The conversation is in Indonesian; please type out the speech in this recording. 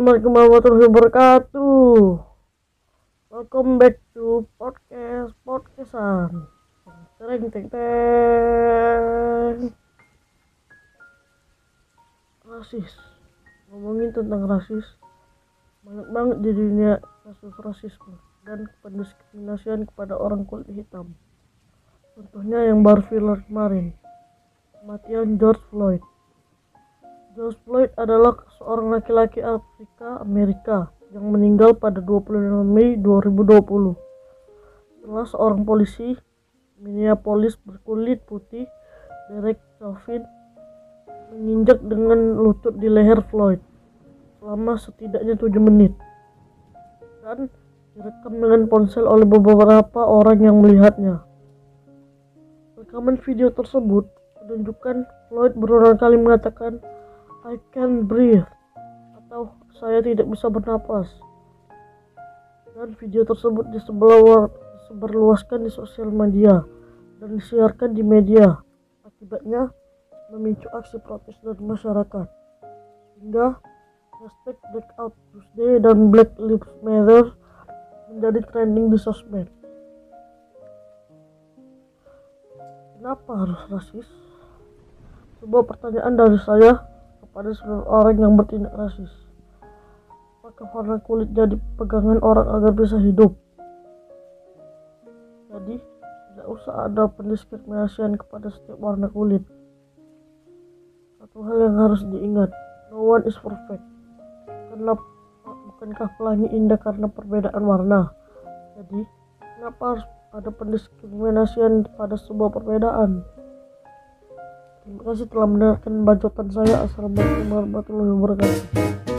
Assalamualaikum warahmatullahi wabarakatuh. Welcome back to podcast podcastan. Teng teng teng. Rasis. Ngomongin tentang rasis. Banyak banget di dunia kasus rasisme dan pendiskriminasian kepada orang kulit hitam. Contohnya yang baru viral kemarin, kematian George Floyd. George Floyd adalah seorang laki-laki Afrika Amerika yang meninggal pada 25 Mei 2020 setelah seorang polisi Minneapolis berkulit putih Derek Chauvin menginjak dengan lutut di leher Floyd selama setidaknya 7 menit dan direkam dengan ponsel oleh beberapa orang yang melihatnya. Rekaman video tersebut menunjukkan Floyd berulang kali mengatakan I can't breathe atau saya tidak bisa bernapas. Dan video tersebut disebarluaskan di sosial media dan disiarkan di media. Akibatnya memicu aksi protes dari masyarakat. Hingga hashtag Blackout Tuesday dan Black Lives Matter menjadi trending di sosmed. Kenapa harus rasis? Sebuah pertanyaan dari saya pada seluruh orang yang bertindak rasis. Apakah warna kulit jadi pegangan orang agar bisa hidup? Jadi, tidak usah ada pendiskriminasian kepada setiap warna kulit. Satu hal yang harus diingat, no one is perfect. Bukanlah, bukankah pelangi indah karena perbedaan warna? Jadi, kenapa harus ada pendiskriminasian pada sebuah perbedaan? Terima kasih telah mendengarkan bacotan saya. Assalamualaikum warahmatullahi wabarakatuh.